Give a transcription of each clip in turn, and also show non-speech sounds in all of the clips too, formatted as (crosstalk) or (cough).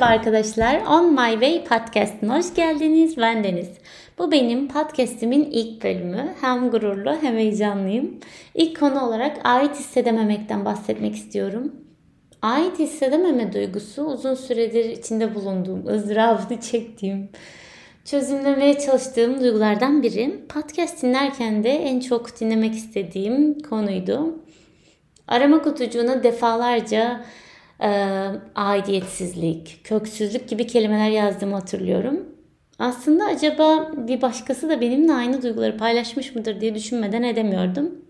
Merhaba arkadaşlar. On My Way Podcast'ına hoş geldiniz. Ben Deniz. Bu benim podcast'imin ilk bölümü. Hem gururlu hem heyecanlıyım. İlk konu olarak ait hissedememekten bahsetmek istiyorum. Ait hissedememe duygusu uzun süredir içinde bulunduğum, ızdırabını çektiğim, çözümlemeye çalıştığım duygulardan biri. Podcast dinlerken de en çok dinlemek istediğim konuydu. Arama kutucuğuna defalarca e, aidiyetsizlik, köksüzlük gibi kelimeler yazdığımı hatırlıyorum. Aslında acaba bir başkası da benimle aynı duyguları paylaşmış mıdır diye düşünmeden edemiyordum.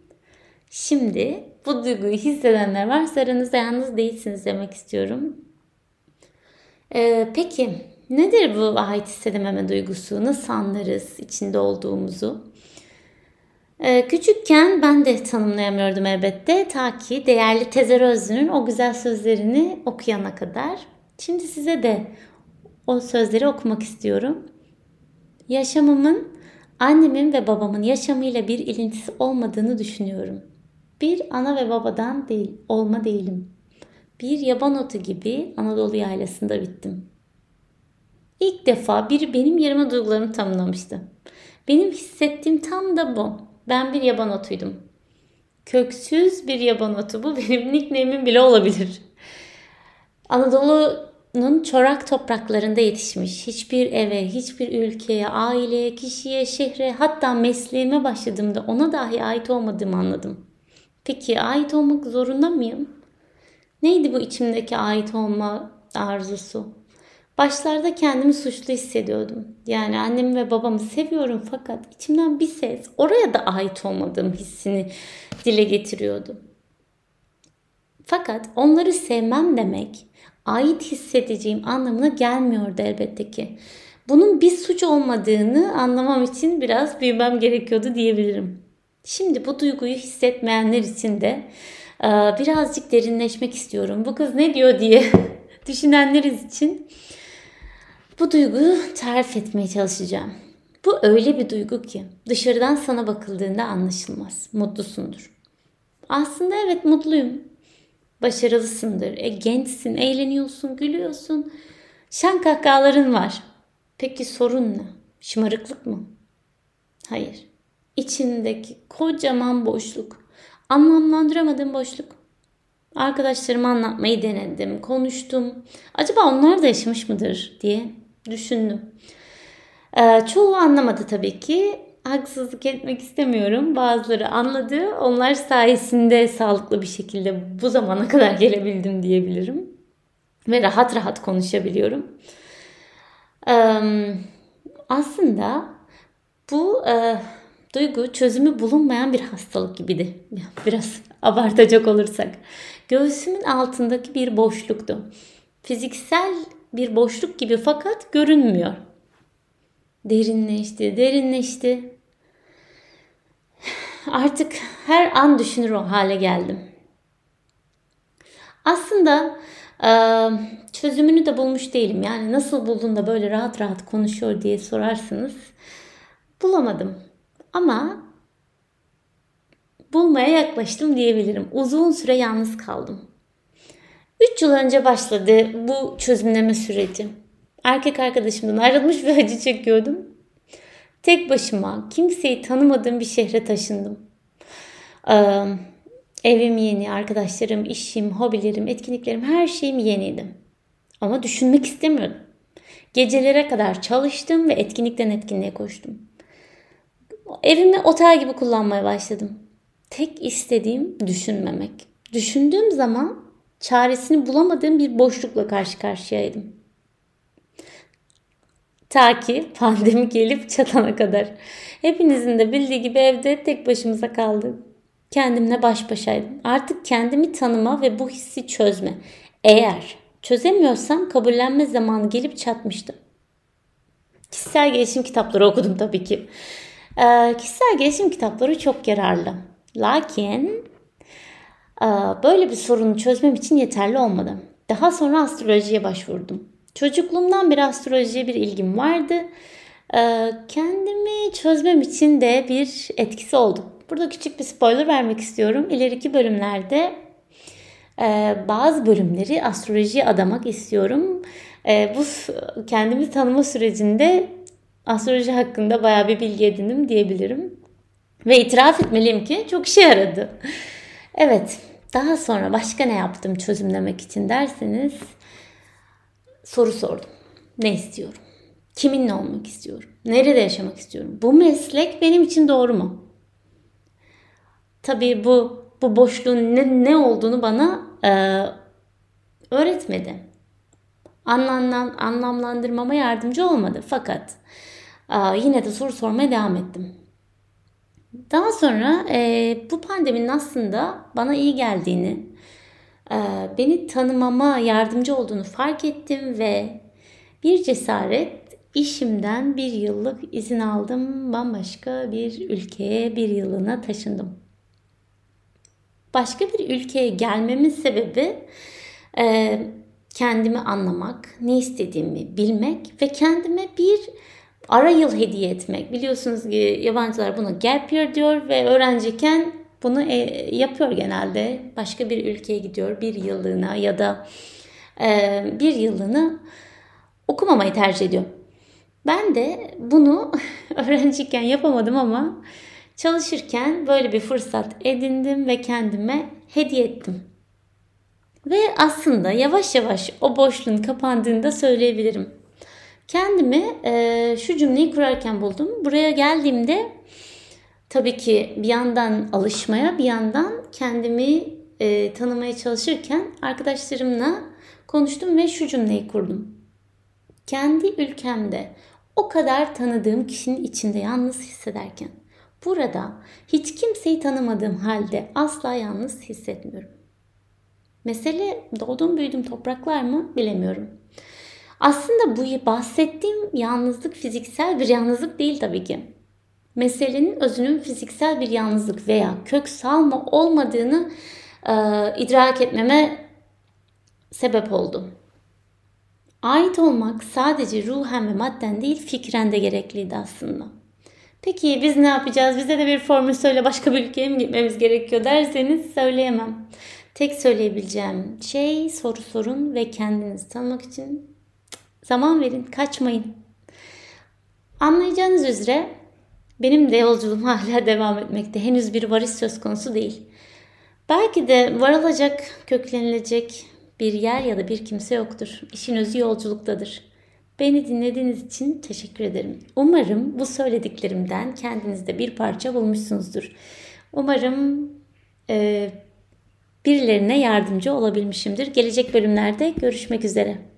Şimdi bu duyguyu hissedenler varsa aranızda yalnız değilsiniz demek istiyorum. Ee, peki nedir bu ait hissedememe duygusu? Nasıl anlarız içinde olduğumuzu? Ee, küçükken ben de tanımlayamıyordum elbette ta ki değerli Tezer Özlü'nün o güzel sözlerini okuyana kadar. Şimdi size de o sözleri okumak istiyorum. Yaşamımın annemin ve babamın yaşamıyla bir ilintisi olmadığını düşünüyorum. Bir ana ve babadan değil, olma değilim. Bir yaban otu gibi Anadolu yaylasında bittim. İlk defa biri benim yerime duygularımı tanımlamıştı. Benim hissettiğim tam da bu. Ben bir yaban otuydum. Köksüz bir yaban otu. Bu (laughs) benim nickname'im bile olabilir. Anadolu'nun çorak topraklarında yetişmiş. Hiçbir eve, hiçbir ülkeye, aileye, kişiye, şehre hatta mesleğime başladığımda ona dahi ait olmadığımı anladım. Peki ait olmak zorunda mıyım? Neydi bu içimdeki ait olma arzusu? Başlarda kendimi suçlu hissediyordum. Yani annemi ve babamı seviyorum fakat içimden bir ses oraya da ait olmadığım hissini dile getiriyordu. Fakat onları sevmem demek ait hissedeceğim anlamına gelmiyordu elbette ki. Bunun bir suç olmadığını anlamam için biraz büyümem gerekiyordu diyebilirim. Şimdi bu duyguyu hissetmeyenler için de birazcık derinleşmek istiyorum. Bu kız ne diyor diye (laughs) düşünenleriz için bu duyguyu tarif etmeye çalışacağım. Bu öyle bir duygu ki dışarıdan sana bakıldığında anlaşılmaz. Mutlusundur. Aslında evet mutluyum. Başarılısındır. E, gençsin, eğleniyorsun, gülüyorsun. Şen kahkahaların var. Peki sorun ne? Şımarıklık mı? Hayır. İçindeki kocaman boşluk. Anlamlandıramadığım boşluk. Arkadaşlarıma anlatmayı denedim, konuştum. Acaba onlar da yaşamış mıdır diye düşündüm. Ee, çoğu anlamadı tabii ki. Haksızlık etmek istemiyorum. Bazıları anladı. Onlar sayesinde sağlıklı bir şekilde bu zamana kadar gelebildim diyebilirim. Ve rahat rahat konuşabiliyorum. Ee, aslında bu e, duygu çözümü bulunmayan bir hastalık gibiydi. (laughs) Biraz abartacak olursak. Göğsümün altındaki bir boşluktu. Fiziksel bir boşluk gibi fakat görünmüyor. Derinleşti, derinleşti. Artık her an düşünür o hale geldim. Aslında çözümünü de bulmuş değilim. Yani nasıl buldun da böyle rahat rahat konuşuyor diye sorarsınız. Bulamadım. Ama bulmaya yaklaştım diyebilirim. Uzun süre yalnız kaldım. 3 yıl önce başladı bu çözümleme süreci. Erkek arkadaşımdan ayrılmış ve acı çekiyordum. Tek başıma kimseyi tanımadığım bir şehre taşındım. Ee, evim yeni, arkadaşlarım, işim, hobilerim, etkinliklerim her şeyim yeniydi. Ama düşünmek istemiyordum. Gecelere kadar çalıştım ve etkinlikten etkinliğe koştum. Evimi otel gibi kullanmaya başladım. Tek istediğim düşünmemek. Düşündüğüm zaman çaresini bulamadığım bir boşlukla karşı karşıyaydım. Ta ki pandemi gelip çatana kadar. Hepinizin de bildiği gibi evde tek başımıza kaldım. Kendimle baş başaydım. Artık kendimi tanıma ve bu hissi çözme. Eğer çözemiyorsam kabullenme zamanı gelip çatmıştı. Kişisel gelişim kitapları okudum tabii ki. Ee, kişisel gelişim kitapları çok yararlı. Lakin böyle bir sorunu çözmem için yeterli olmadı. Daha sonra astrolojiye başvurdum. Çocukluğumdan beri astrolojiye bir ilgim vardı. Kendimi çözmem için de bir etkisi oldu. Burada küçük bir spoiler vermek istiyorum. İleriki bölümlerde bazı bölümleri astrolojiye adamak istiyorum. E, bu kendimi tanıma sürecinde astroloji hakkında bayağı bir bilgi edindim diyebilirim. Ve itiraf etmeliyim ki çok işe yaradı. Evet, daha sonra başka ne yaptım çözümlemek için derseniz soru sordum. Ne istiyorum? Kiminle olmak istiyorum? Nerede yaşamak istiyorum? Bu meslek benim için doğru mu? Tabii bu bu boşluğun ne, ne olduğunu bana e, öğretmedi. Anlam, anlamlandırmama yardımcı olmadı. Fakat e, yine de soru sormaya devam ettim. Daha sonra e, bu pandeminin aslında bana iyi geldiğini, e, beni tanımama yardımcı olduğunu fark ettim ve bir cesaret işimden bir yıllık izin aldım. Bambaşka bir ülkeye bir yılına taşındım. Başka bir ülkeye gelmemin sebebi e, kendimi anlamak, ne istediğimi bilmek ve kendime bir ara yıl hediye etmek. Biliyorsunuz ki yabancılar buna gap year diyor ve öğrenciyken bunu e, yapıyor genelde. Başka bir ülkeye gidiyor bir yıllığına ya da e, bir yıllığını okumamayı tercih ediyor. Ben de bunu (laughs) öğrenciyken yapamadım ama çalışırken böyle bir fırsat edindim ve kendime hediye ettim. Ve aslında yavaş yavaş o boşluğun kapandığını da söyleyebilirim. Kendimi e, şu cümleyi kurarken buldum. Buraya geldiğimde tabii ki bir yandan alışmaya bir yandan kendimi e, tanımaya çalışırken arkadaşlarımla konuştum ve şu cümleyi kurdum. Kendi ülkemde o kadar tanıdığım kişinin içinde yalnız hissederken burada hiç kimseyi tanımadığım halde asla yalnız hissetmiyorum. Mesele doğdum büyüdüm topraklar mı bilemiyorum. Aslında bu bahsettiğim yalnızlık fiziksel bir yalnızlık değil tabii ki. Meselenin özünün fiziksel bir yalnızlık veya kök salma olmadığını e, idrak etmeme sebep oldu. Ait olmak sadece ruhen ve madden değil fikren de gerekliydi aslında. Peki biz ne yapacağız? Bize de bir formül söyle başka bir ülkeye mi gitmemiz gerekiyor derseniz söyleyemem. Tek söyleyebileceğim şey soru sorun ve kendinizi tanımak için zaman verin, kaçmayın. Anlayacağınız üzere benim de yolculuğum (laughs) hala devam etmekte. Henüz bir varış söz konusu değil. Belki de varılacak, köklenilecek bir yer ya da bir kimse yoktur. İşin özü yolculuktadır. Beni dinlediğiniz için teşekkür ederim. Umarım bu söylediklerimden kendinizde bir parça bulmuşsunuzdur. Umarım e, birilerine yardımcı olabilmişimdir. Gelecek bölümlerde görüşmek üzere.